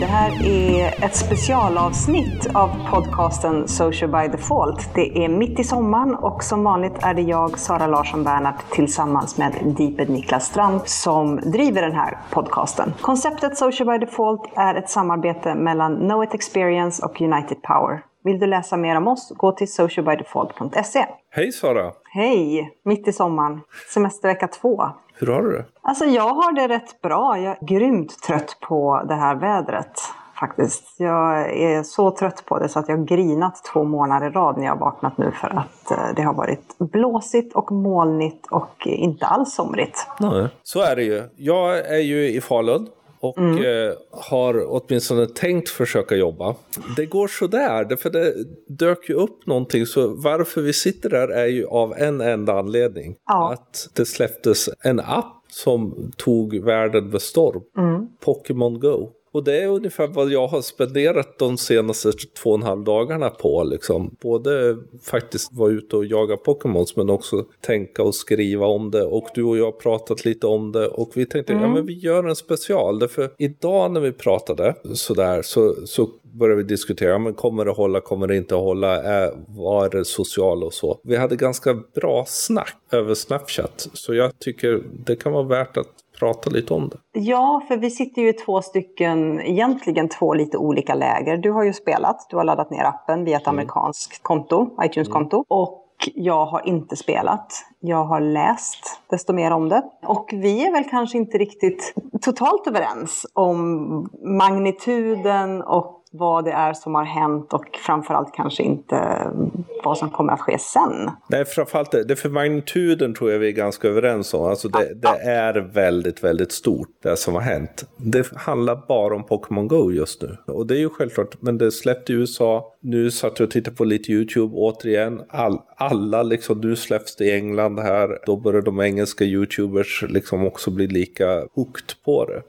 Det här är ett specialavsnitt av podcasten Social by Default. Det är mitt i sommaren och som vanligt är det jag, Sara Larsson Bernhardt, tillsammans med Deeped Niklas Strand som driver den här podcasten. Konceptet Social by Default är ett samarbete mellan Know It Experience och United Power. Vill du läsa mer om oss, gå till socialbydefault.se. Hej Sara! Hej! Mitt i sommaren, semestervecka två. Hur har du det? Alltså jag har det rätt bra. Jag är grymt trött på det här vädret faktiskt. Jag är så trött på det så att jag har grinat två månader i rad när jag har vaknat nu för att eh, det har varit blåsigt och molnigt och inte alls somrigt. Nej. Så är det ju. Jag är ju i Falun och mm. eh, har åtminstone tänkt försöka jobba. Det går sådär, för det dök ju upp någonting. Så varför vi sitter där är ju av en enda anledning. Ja. Att det släpptes en app som tog världen med storm. Mm. Pokémon Go. Och det är ungefär vad jag har spenderat de senaste två och en halv dagarna på. Liksom. Både faktiskt vara ute och jaga Pokémons men också tänka och skriva om det. Och du och jag har pratat lite om det och vi tänkte mm. ja men vi gör en special. Därför idag när vi pratade sådär så, så började vi diskutera, men kommer det hålla, kommer det inte hålla, är, vad är det sociala och så. Vi hade ganska bra snack över Snapchat, så jag tycker det kan vara värt att prata lite om det. Ja, för vi sitter ju i två stycken, egentligen två lite olika läger. Du har ju spelat, du har laddat ner appen via ett mm. amerikanskt konto, iTunes-konto. Mm. Och jag har inte spelat. Jag har läst desto mer om det. Och vi är väl kanske inte riktigt totalt överens om magnituden och vad det är som har hänt och framförallt kanske inte mm, vad som kommer att ske sen. Nej, framförallt det, det för magnituden tror jag vi är ganska överens om. Alltså det, det är väldigt, väldigt stort det som har hänt. Det handlar bara om Pokémon Go just nu. Och det är ju självklart, men det släppte i USA. Nu satt jag och tittade på lite YouTube återigen. All, alla liksom, nu släpps det i England här. Då börjar de engelska YouTubers liksom också bli lika hooked på det.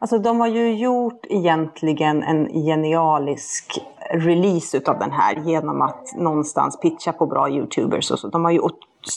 Alltså de har ju gjort egentligen en genialisk release utav den här genom att någonstans pitcha på bra YouTubers och så. De har ju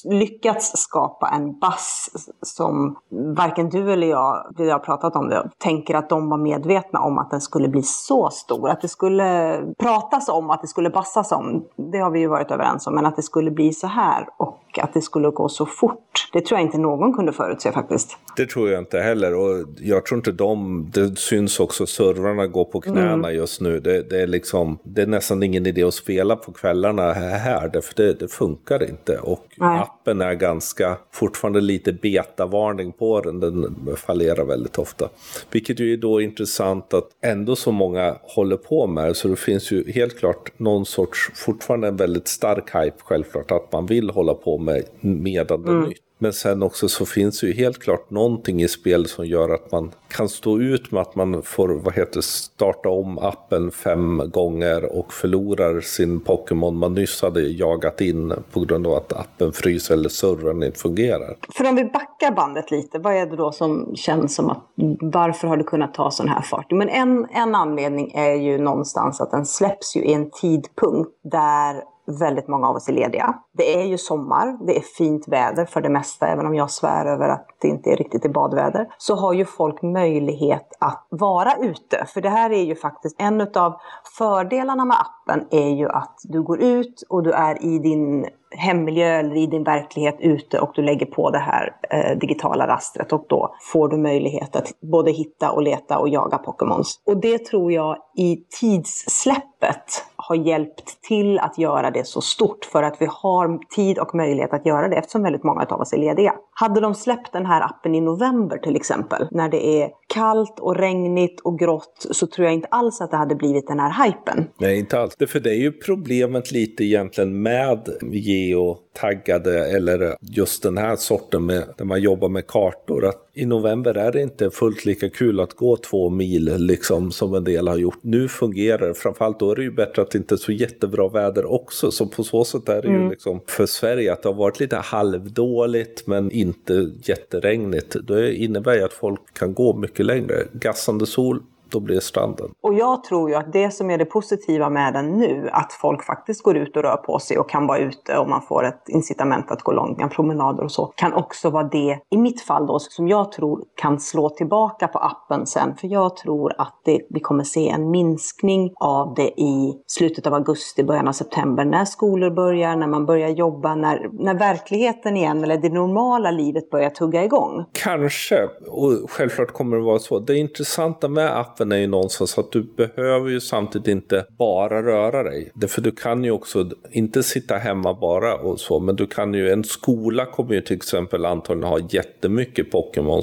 lyckats skapa en bass som varken du eller jag, vi har pratat om det, tänker att de var medvetna om att den skulle bli så stor. Att det skulle pratas om, att det skulle bassas om, det har vi ju varit överens om. Men att det skulle bli så här och att det skulle gå så fort, det tror jag inte någon kunde förutse faktiskt. Det tror jag inte heller och jag tror inte de, det syns också, servrarna går på knäna mm. just nu. Det, det, är liksom, det är nästan ingen idé att spela på kvällarna här, för det, det funkar inte. Och Nej appen är ganska, fortfarande lite betavarning på den. Den fallerar väldigt ofta. Vilket ju är då intressant att ändå så många håller på med. Så det finns ju helt klart någon sorts, fortfarande en väldigt stark hype självklart. Att man vill hålla på med medan det mm. nytt. Men sen också så finns det ju helt klart någonting i spel som gör att man kan stå ut med att man får vad heter, starta om appen fem gånger och förlorar sin Pokémon man nyss hade jagat in på grund av att appen fryser eller servern inte fungerar. För om vi backar bandet lite, vad är det då som känns som att varför har det kunnat ta sån här fart? Men en, en anledning är ju någonstans att den släpps ju i en tidpunkt där väldigt många av oss är lediga. Det är ju sommar, det är fint väder för det mesta, även om jag svär över att det inte är riktigt i badväder. Så har ju folk möjlighet att vara ute. För det här är ju faktiskt en av fördelarna med appen är ju att du går ut och du är i din hemmiljö eller i din verklighet ute och du lägger på det här eh, digitala rastret och då får du möjlighet att både hitta och leta och jaga Pokémons. Och det tror jag i tidssläppet har hjälpt till att göra det så stort för att vi har tid och möjlighet att göra det eftersom väldigt många av oss är lediga. Hade de släppt den här appen i november till exempel, när det är kallt och regnigt och grått, så tror jag inte alls att det hade blivit den här hypen. Nej, inte alls. För det är ju problemet lite egentligen med geo geotaggade eller just den här sorten med, där man jobbar med kartor. Att I november är det inte fullt lika kul att gå två mil liksom som en del har gjort. Nu fungerar det, framförallt då är det ju bättre att det inte är så jättebra väder också. Så på så sätt är det mm. ju liksom för Sverige att det har varit lite halvdåligt men inte jätteregnigt. Det innebär ju att folk kan gå mycket längre. Gassande sol då blir det stranden. Och jag tror ju att det som är det positiva med den nu, att folk faktiskt går ut och rör på sig och kan vara ute och man får ett incitament att gå långa promenader och så, kan också vara det, i mitt fall då, som jag tror kan slå tillbaka på appen sen. För jag tror att det, vi kommer se en minskning av det i slutet av augusti, början av september, när skolor börjar, när man börjar jobba, när, när verkligheten igen, eller det normala livet börjar tugga igång. Kanske, och självklart kommer det vara så. Det intressanta med appen är ju någonstans att du behöver ju samtidigt inte bara röra dig. Därför du kan ju också inte sitta hemma bara och så, men du kan ju, en skola kommer ju till exempel antagligen ha jättemycket Pokémon.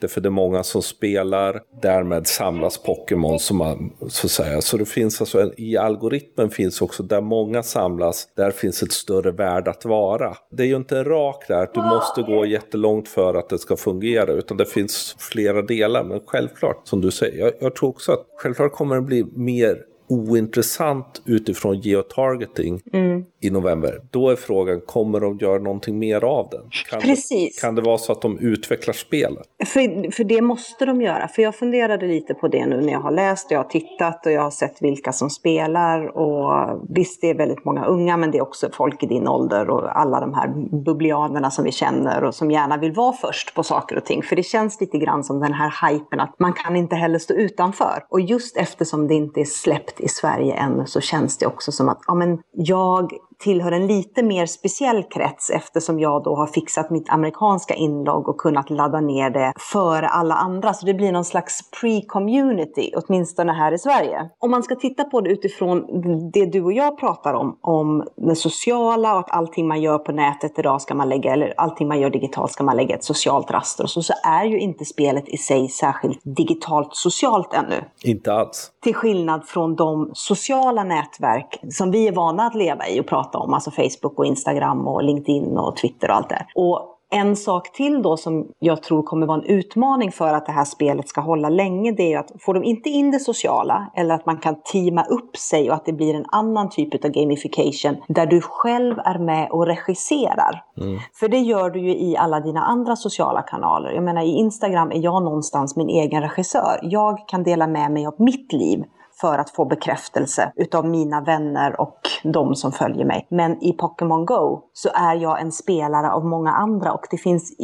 Därför det är många som spelar, därmed samlas Pokémon som man, så att säga. Så det finns alltså, en, i algoritmen finns också, där många samlas, där finns ett större värde att vara. Det är ju inte en rak där, att du måste gå jättelångt för att det ska fungera, utan det finns flera delar. Men självklart, som du säger, jag, jag tror också att självklart kommer det bli mer ointressant utifrån geotargeting mm. i november. Då är frågan, kommer de göra någonting mer av den? Kan Precis. Det, kan det vara så att de utvecklar spelet? För, för det måste de göra. För jag funderade lite på det nu när jag har läst och jag har tittat och jag har sett vilka som spelar. Och visst, det är väldigt många unga, men det är också folk i din ålder och alla de här bubblianerna som vi känner och som gärna vill vara först på saker och ting. För det känns lite grann som den här hypen att man kan inte heller stå utanför. Och just eftersom det inte är släppt i Sverige ännu så känns det också som att ja, men jag tillhör en lite mer speciell krets eftersom jag då har fixat mitt amerikanska inlogg och kunnat ladda ner det före alla andra. Så det blir någon slags pre-community, åtminstone här i Sverige. Om man ska titta på det utifrån det du och jag pratar om, om det sociala och att allting man gör på nätet idag ska man lägga, eller allting man gör digitalt ska man lägga ett socialt raster och så, så är ju inte spelet i sig särskilt digitalt socialt ännu. Inte alls. Till skillnad från de sociala nätverk som vi är vana att leva i och prata prata om, alltså Facebook och Instagram och LinkedIn och Twitter och allt det. Och en sak till då som jag tror kommer vara en utmaning för att det här spelet ska hålla länge, det är att får de inte in det sociala eller att man kan teama upp sig och att det blir en annan typ av gamification där du själv är med och regisserar. Mm. För det gör du ju i alla dina andra sociala kanaler. Jag menar i Instagram är jag någonstans min egen regissör. Jag kan dela med mig av mitt liv för att få bekräftelse utav mina vänner och de som följer mig. Men i Pokémon Go så är jag en spelare av många andra och det finns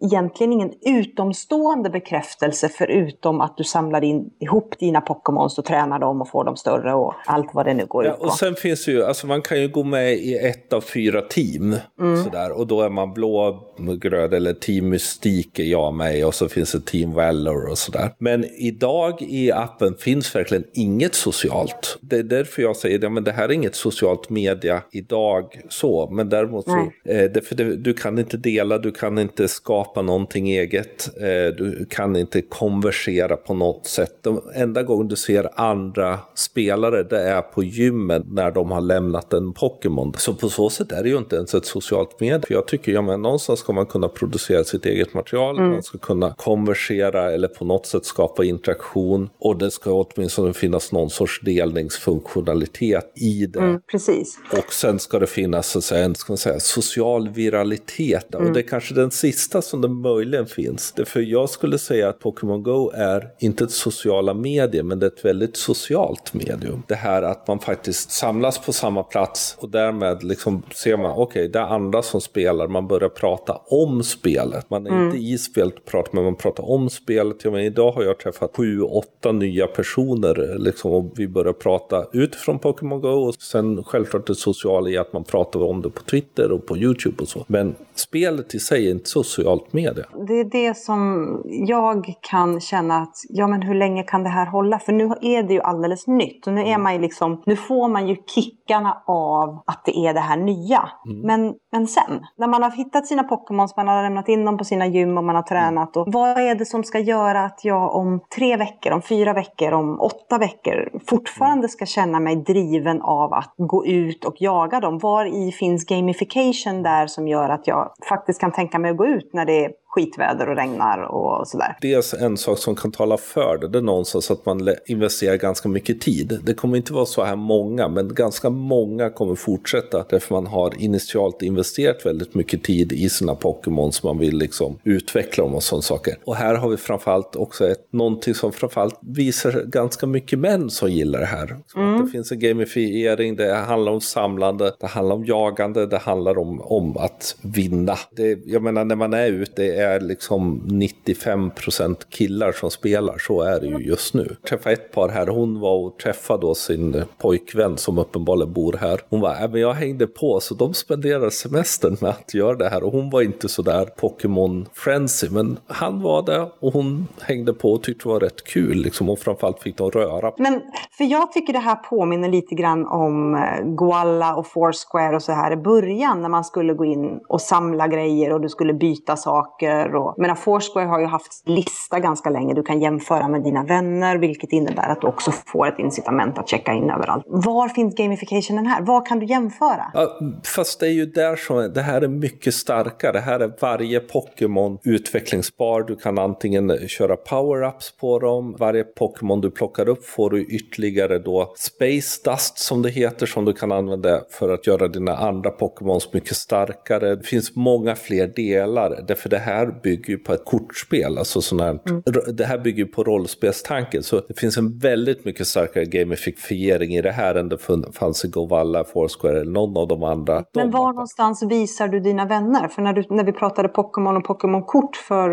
egentligen ingen utomstående bekräftelse förutom att du samlar in, ihop dina Pokémons och tränar dem och får dem större och allt vad det nu går ja, ut på. Och sen finns ju, alltså man kan ju gå med i ett av fyra team mm. sådär och då är man blå, grön eller team Mystik är jag med och så finns det team Valor och sådär. Men idag i appen finns verkligen inget inget socialt. Det är därför jag säger att det här är inget socialt media idag så. Men däremot så, eh, det, för det, du kan inte dela, du kan inte skapa någonting eget. Eh, du kan inte konversera på något sätt. De enda gången du ser andra spelare det är på gymmen när de har lämnat en Pokémon. Så på så sätt är det ju inte ens ett socialt medie. För jag tycker, ja men någonstans ska man kunna producera sitt eget material, mm. man ska kunna konversera eller på något sätt skapa interaktion. Och det ska åtminstone finnas någon sorts delningsfunktionalitet i det. Mm, precis. Och sen ska det finnas så att säga, en ska man säga, social viralitet. Mm. Och det är kanske den sista som det möjligen finns. För jag skulle säga att Pokémon Go är inte ett sociala medier, men det är ett väldigt socialt medium. Det här att man faktiskt samlas på samma plats och därmed liksom ser man, okej, okay, det är andra som spelar, man börjar prata om spelet. Man är mm. inte i spelet och pratar, men man pratar om spelet. Ja, men idag har jag träffat sju, åtta nya personer liksom, vi börjar prata utifrån Pokémon Go och sen självklart det sociala i att man pratar om det på Twitter och på YouTube och så. Men spelet i sig är inte socialt media. Det är det som jag kan känna att, ja men hur länge kan det här hålla? För nu är det ju alldeles nytt och nu är man ju liksom, nu får man ju kickarna av att det är det här nya. Mm. Men, men sen, när man har hittat sina Pokémons, man har lämnat in dem på sina gym och man har tränat och vad är det som ska göra att jag om tre veckor, om fyra veckor, om åtta veckor fortfarande ska känna mig driven av att gå ut och jaga dem. Var i finns gamification där som gör att jag faktiskt kan tänka mig att gå ut när det är skitväder och regnar och sådär. Dels en sak som kan tala för det, det är någonstans att man investerar ganska mycket tid. Det kommer inte vara så här många, men ganska många kommer fortsätta därför man har initialt investerat väldigt mycket tid i sina Pokémon som man vill liksom utveckla dem och sådana saker. Och här har vi framförallt också ett, någonting som framförallt visar ganska mycket män som gillar det här. Mm. Det finns en gamifiering, det handlar om samlande, det handlar om jagande, det handlar om, om att vinna. Det, jag menar när man är ute, det är liksom 95% killar som spelar, så är det ju just nu. Jag träffade ett par här, hon var och träffade då sin pojkvän som uppenbarligen bor här. Hon var, äh, men jag hängde på, så de spenderade semestern med att göra det här och hon var inte så där Pokémon frenzy, men han var det och hon hängde på och tyckte det var rätt kul liksom och framförallt fick de röra. Men för jag tycker det här påminner lite grann om eh, Goalla och Foursquare och så här i början när man skulle gå in och samla grejer och du skulle byta saker. Och, menar, Foursquare har ju haft lista ganska länge. Du kan jämföra med dina vänner vilket innebär att du också får ett incitament att checka in överallt. Var finns gamificationen här? Vad kan du jämföra? Ja, fast det är ju där som det här är mycket starkare. Det här är varje Pokémon utvecklingsbar. Du kan antingen köra power-ups på dem. Varje Pokémon du plockar upp får du ytterligare då Space Dust som det heter som du kan använda för att göra dina andra Pokémons mycket starkare. Det finns många fler delar. Därför det här bygger ju på ett kortspel. Alltså sån här, mm. Det här bygger ju på rollspelstanken. Så det finns en väldigt mycket starkare gamifiering i det här än det fanns i Govalla, Foursquare eller någon av de andra. Men var någonstans visar du dina vänner? För när, du, när vi pratade Pokémon och Pokémon-kort för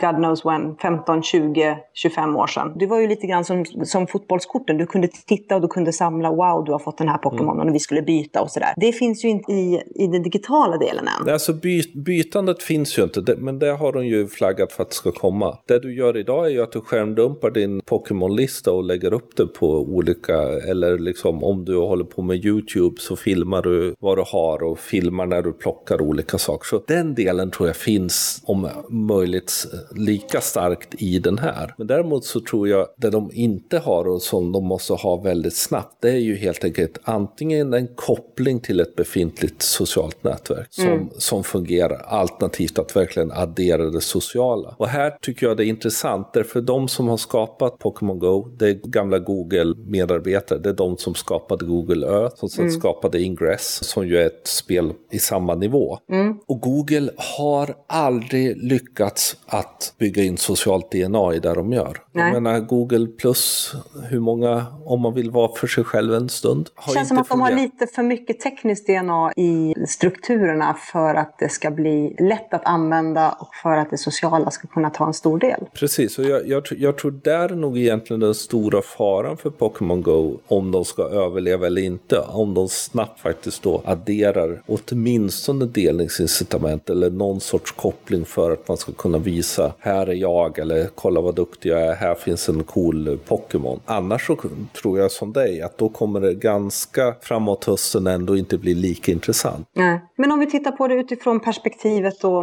God knows when, 15, 20, 25 år sedan. Det var ju lite grann som, som fotbollskorten. Du kunde titta och du kunde samla, wow, du har fått den här Pokémonen mm. och vi skulle byta och sådär. Det finns ju inte i, i den digitala delen än. Alltså by, bytandet finns ju inte, men det har de ju flaggat för att det ska komma. Det du gör idag är ju att du skärmdumpar din Pokémon-lista och lägger upp det på olika, eller liksom om du håller på med YouTube så filmar du vad du har och filmar när du plockar olika saker. Så den delen tror jag finns om möjligt lika starkt i den här. Men däremot så tror jag det de inte har och som de måste ha väldigt snabbt, det är ju helt enkelt antingen en koppling till ett befintligt socialt nätverk som, mm. som fungerar, alternativt att verkligen addera det sociala. Och här tycker jag det är intressant, därför de som har skapat Pokémon Go, det är gamla Google-medarbetare, det är de som skapade Google Earth, som mm. skapade Ingress, som ju är ett spel i samma nivå. Mm. Och Google har aldrig lyckats att bygga in socialt DNA i det de gör. Nej. Jag menar Google plus, hur många, om man vill vara för sig själv en stund. Det känns som att fungerat. de har lite för mycket tekniskt DNA i strukturerna för att det ska bli lätt att använda och för att det sociala ska kunna ta en stor del. Precis, och jag, jag, jag tror där är nog egentligen den stora faran för Pokémon Go om de ska överleva eller inte. Om de snabbt faktiskt då adderar åtminstone delningsincitament eller någon sorts koppling för att man ska kunna visa här är jag eller kolla vad duktig jag är, här finns en cool Pokémon. Annars så tror jag som dig att då kommer det ganska framåt hösten ändå inte bli lika intressant. Nej. Men om vi tittar på det utifrån perspektivet då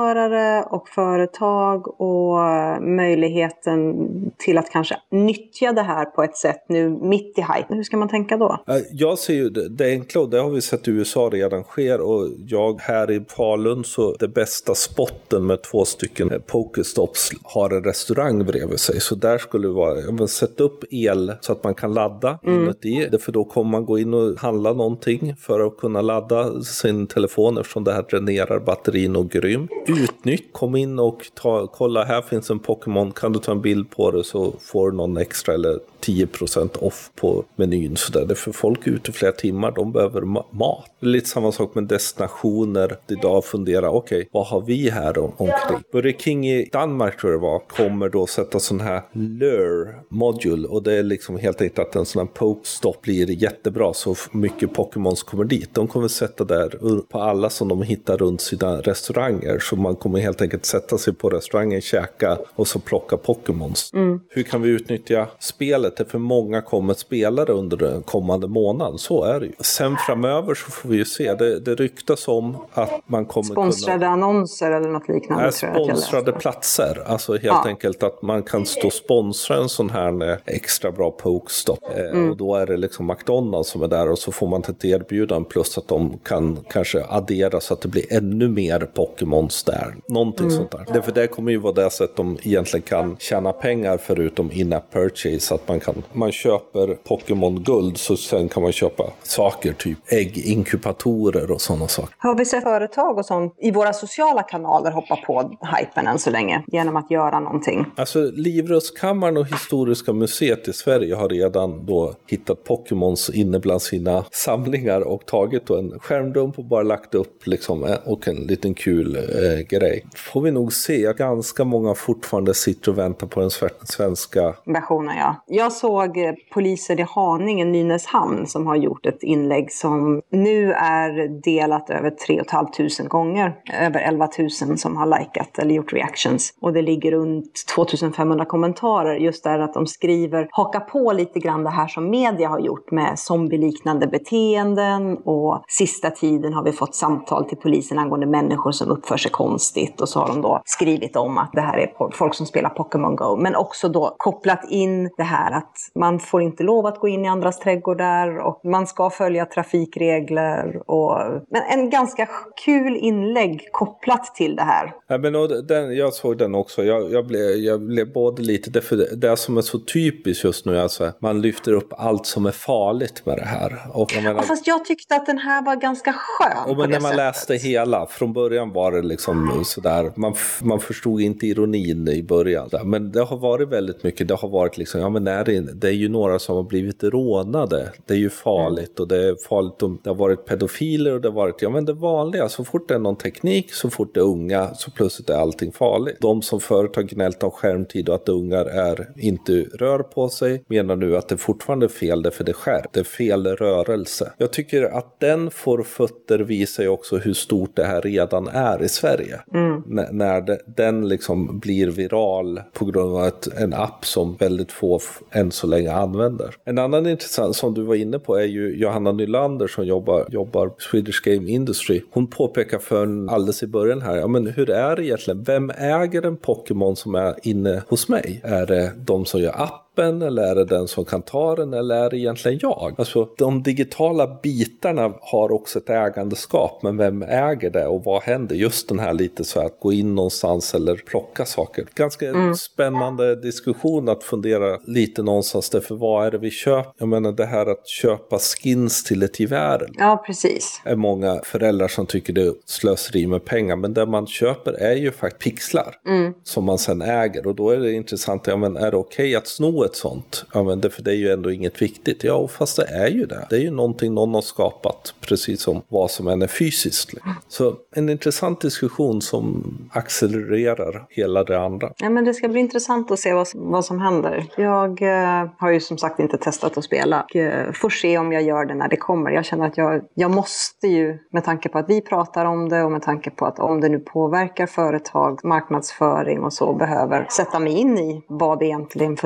marknadsförare och företag och möjligheten till att kanske nyttja det här på ett sätt nu mitt i hype. Hur ska man tänka då? Jag ser ju det, det enkla och det har vi sett i USA redan sker och jag här i Falun så det bästa spotten med två stycken Pokestops har en restaurang bredvid sig. Så där skulle det vara, ja, men sätt upp el så att man kan ladda mm. inuti. För då kommer man gå in och handla någonting för att kunna ladda sin telefon eftersom det här dränerar batterin och grym. Utnytt, kom in och ta, kolla här finns en Pokémon, kan du ta en bild på det så får du någon extra eller 10% off på menyn. Så där. För folk är ute flera timmar, de behöver mat. Det är lite samma sak med destinationer. Idag fundera, okej, okay, vad har vi här om, omkring? Burger King i Danmark tror jag det var, kommer då sätta sån här lure module och det är liksom helt enkelt att en sån här pokestop blir jättebra så mycket Pokémons kommer dit. De kommer sätta där på alla som de hittar runt sina restauranger så man kommer helt enkelt sätta sig på restaurangen, käka och så plocka Pokémons. Mm. Hur kan vi utnyttja spelet spelet därför många kommer spela det under den kommande månaden. Så är det ju. Sen framöver så får vi ju se. Det, det ryktas om att man kommer Sponsrade kunna... annonser eller något liknande? Nej, sponsrade platser. Alltså helt ja. enkelt att man kan stå och sponsra en sån här extra bra pokestop. Eh, mm. Och då är det liksom McDonalds som är där och så får man ett erbjudande plus att de kan kanske addera så att det blir ännu mer Pokémons där. Någonting mm. sånt där. Därför det kommer ju vara det sätt de egentligen kan tjäna pengar förutom in-app purchase. Att man, kan, man köper Pokémon guld så sen kan man köpa saker, typ ägginkubatorer och sådana saker. Har vi sett företag och sånt i våra sociala kanaler hoppa på hypen än så länge genom att göra någonting? Alltså Livrustkammaren och Historiska museet i Sverige har redan då hittat Pokémons inne bland sina samlingar och tagit då en skärmdump och bara lagt upp liksom eh, och en liten kul eh, grej. Får vi nog se ganska många fortfarande sitter och väntar på den svenska versionen. Ja. Jag jag såg eh, polisen i Haninge, Nynäshamn, som har gjort ett inlägg som nu är delat över 3 500 gånger. Över 11 000 som har likat eller gjort reactions. Och det ligger runt 2500 kommentarer just där att de skriver, haka på lite grann det här som media har gjort med zombieliknande beteenden och sista tiden har vi fått samtal till polisen angående människor som uppför sig konstigt och så har de då skrivit om att det här är folk som spelar Pokémon Go. Men också då kopplat in det här att man får inte lov att gå in i andras trädgårdar och man ska följa trafikregler. Och, men en ganska kul inlägg kopplat till det här. Ja, men den, jag såg den också. Jag, jag, blev, jag blev både lite, det, för det som är så typiskt just nu, alltså, man lyfter upp allt som är farligt med det här. Och jag menar, ja, fast jag tyckte att den här var ganska skön. Och men när man sättet. läste hela, från början var det liksom sådär, man, man förstod inte ironin i början. Men det har varit väldigt mycket, det har varit liksom, ja men är det, det är ju några som har blivit rånade. Det är ju farligt och det är farligt om det har varit pedofiler och det har varit, ja men det vanliga, så fort det är någon teknik, så fort det är unga, så plötsligt är allting farligt. De som förut har gnällt om skärmtid och att ungar är, inte rör på sig, menar nu att det fortfarande är fel därför det skär. Det är fel rörelse. Jag tycker att den får fötter visar ju också hur stort det här redan är i Sverige. Mm. När det, den liksom blir viral på grund av ett, en app som väldigt få än så länge använder. En annan intressant som du var inne på är ju Johanna Nylander som jobbar, jobbar Swedish Game Industry. Hon påpekar för en alldeles i början här, ja men hur är det egentligen? Vem äger en Pokémon som är inne hos mig? Är det de som gör app appen eller är det den som kan ta den eller är det egentligen jag? Alltså de digitala bitarna har också ett ägandeskap men vem äger det och vad händer? Just den här lite så att gå in någonstans eller plocka saker. Ganska mm. spännande diskussion att fundera lite någonstans därför vad är det vi köper? Jag menar det här att köpa skins till ett gevär. Ja precis. är många föräldrar som tycker det är slöseri med pengar men det man köper är ju faktiskt pixlar mm. som man sen äger och då är det intressant, ja men är det okej okay att sno ett sånt. Ja, men det, för det är ju ändå inget viktigt. Ja, fast det är ju det. Det är ju någonting någon har skapat, precis som vad som än är fysiskt. Så en intressant diskussion som accelererar hela det andra. Ja, men det ska bli intressant att se vad, vad som händer. Jag eh, har ju som sagt inte testat att spela. Och, eh, får se om jag gör det när det kommer. Jag känner att jag, jag måste ju, med tanke på att vi pratar om det och med tanke på att om det nu påverkar företag, marknadsföring och så, behöver sätta mig in i vad det egentligen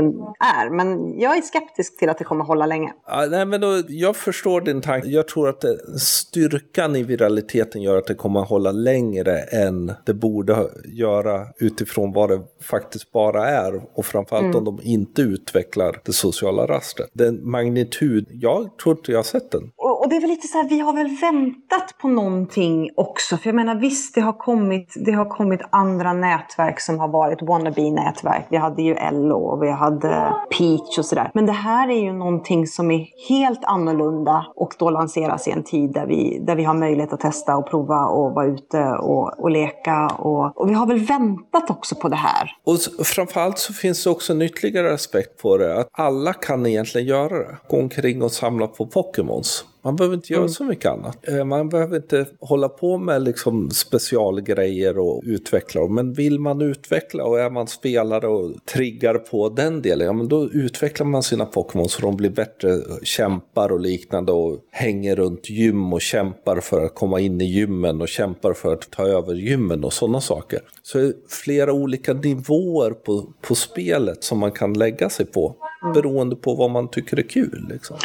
är. Men jag är skeptisk till att det kommer hålla länge. Ja, nej, men då, jag förstår din tanke. Jag tror att det, styrkan i viraliteten gör att det kommer hålla längre än det borde göra utifrån vad det faktiskt bara är. Och framförallt mm. om de inte utvecklar det sociala rastret. Den magnitud, jag tror inte jag har sett den. Och, och, det är väl lite så här, vi har väl väntat på någonting också. För jag menar visst, det har kommit, det har kommit andra nätverk som har varit wannabe-nätverk. Vi hade ju LO och vi hade Peach och sådär. Men det här är ju någonting som är helt annorlunda och då lanseras i en tid där vi, där vi har möjlighet att testa och prova och vara ute och, och leka. Och, och vi har väl väntat också på det här. Och framförallt så finns det också en ytterligare aspekt på det. Att alla kan egentligen göra det. Gå omkring och samla på Pokémons. Man behöver inte göra mm. så mycket annat. Eh, man behöver inte hålla på med liksom specialgrejer och utveckla. Men vill man utveckla och är man spelare och triggar på den delen, ja men då utvecklar man sina Pokémon så de blir bättre kämpar och liknande och hänger runt gym och kämpar för att komma in i gymmen och kämpar för att ta över gymmen och sådana saker. Så det är flera olika nivåer på, på spelet som man kan lägga sig på mm. beroende på vad man tycker är kul. Liksom.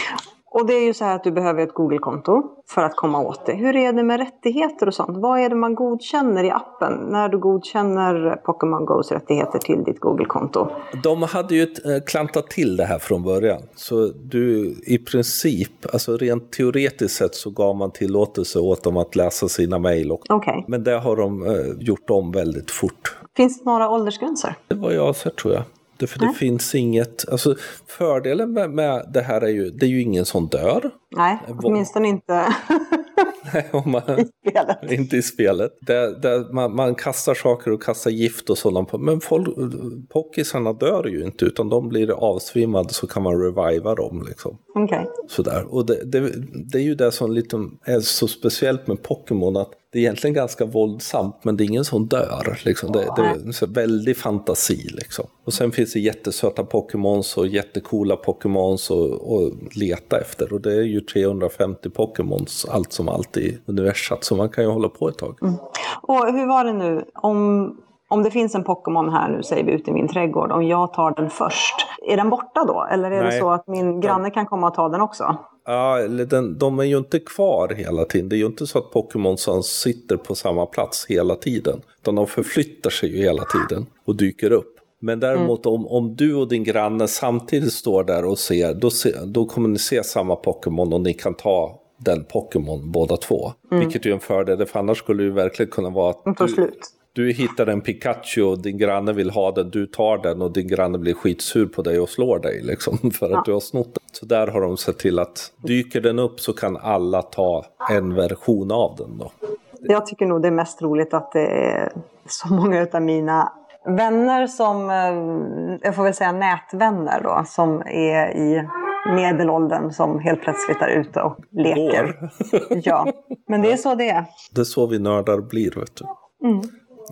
Och det är ju så här att du behöver ett Google-konto för att komma åt det. Hur är det med rättigheter och sånt? Vad är det man godkänner i appen när du godkänner Pokémon Go's rättigheter till ditt Google-konto? De hade ju eh, klantat till det här från början. Så du i princip, alltså rent teoretiskt sett så gav man tillåtelse åt dem att läsa sina mejl. Okay. Men det har de eh, gjort om väldigt fort. Finns det några åldersgränser? Det var jag sett tror jag. Det, för det finns inget, alltså fördelen med, med, det här är ju, det är ju ingen som dör. Nej, åtminstone inte man, I spelet. Inte i spelet. Där, där man, man, kastar saker och kastar gift och sådant. Men folk, pockisarna dör ju inte utan de blir avsvimmade så kan man reviva dem. Liksom. Okay. Sådär. Och det, det, det, är ju det som liksom är så speciellt med Pokémon att det är egentligen ganska våldsamt men det är ingen som dör. Liksom. Det, det är en väldig fantasi. Liksom. Och sen finns det jättesöta Pokémons och jättekola Pokémons att leta efter. Och det är ju 350 Pokémons allt som allt i universat så man kan ju hålla på ett tag. Mm. Och hur var det nu? Om om det finns en Pokémon här nu, säger vi, ute i min trädgård, om jag tar den först, är den borta då? Eller är Nej. det så att min granne kan komma och ta den också? Ja, den, de är ju inte kvar hela tiden. Det är ju inte så att Pokémon sitter på samma plats hela tiden. Utan de förflyttar sig ju hela tiden och dyker upp. Men däremot mm. om, om du och din granne samtidigt står där och ser, då, se, då kommer ni se samma Pokémon och ni kan ta den Pokémon båda två. Mm. Vilket är en fördel, för annars skulle det verkligen kunna vara att du, slut. Du hittar en Pikachu och din granne vill ha den, du tar den och din granne blir skitsur på dig och slår dig liksom för att ja. du har snott den. Så där har de sett till att dyker den upp så kan alla ta en version av den då. Jag tycker nog det är mest roligt att det är så många av mina vänner som, eh, jag får väl säga nätvänner då, som är i medelåldern som helt plötsligt är ute och leker. ja, men det är så det är. Det är så vi nördar blir, vet du. Mm.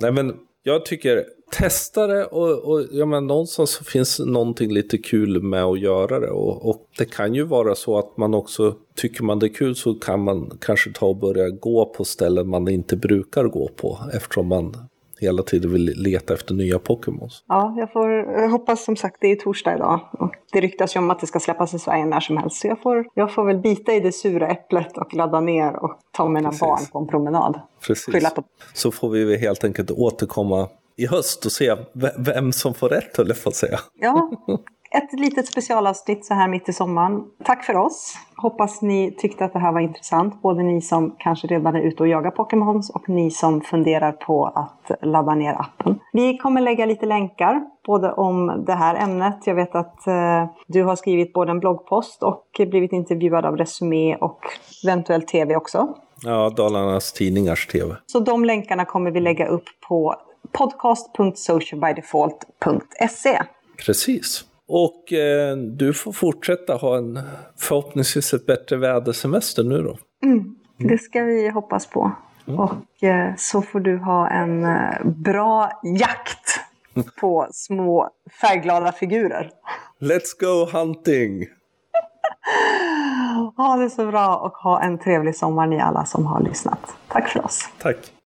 Nej, men jag tycker testa det och, och ja, men någonstans så finns någonting lite kul med att göra det. Och, och, det kan ju vara så att man också, tycker man det är kul så kan man kanske ta och börja gå på ställen man inte brukar gå på eftersom man hela tiden vill leta efter nya Pokémons. Ja, jag får jag hoppas som sagt, det är torsdag idag. Och det ryktas ju om att det ska släppas i Sverige när som helst. Så jag får, jag får väl bita i det sura äpplet och ladda ner och ta mina Precis. barn på en promenad. Precis. På... Så får vi helt enkelt återkomma i höst och se vem som får rätt, höll jag på att säga. Ja, ett litet specialavsnitt så här mitt i sommaren. Tack för oss! Hoppas ni tyckte att det här var intressant. Både ni som kanske redan är ute och jagar Pokémons och ni som funderar på att ladda ner appen. Vi kommer lägga lite länkar både om det här ämnet. Jag vet att eh, du har skrivit både en bloggpost och blivit intervjuad av Resumé och eventuellt tv också. Ja, Dalarnas Tidningars tv. Så de länkarna kommer vi lägga upp på podcast.socialbydefault.se. Precis. Och eh, du får fortsätta ha en förhoppningsvis ett bättre vädersemester nu då. Mm, det ska vi hoppas på. Mm. Och eh, så får du ha en eh, bra jakt på små färgglada figurer. Let's go hunting! ha det så bra och ha en trevlig sommar ni alla som har lyssnat. Tack för oss. Tack.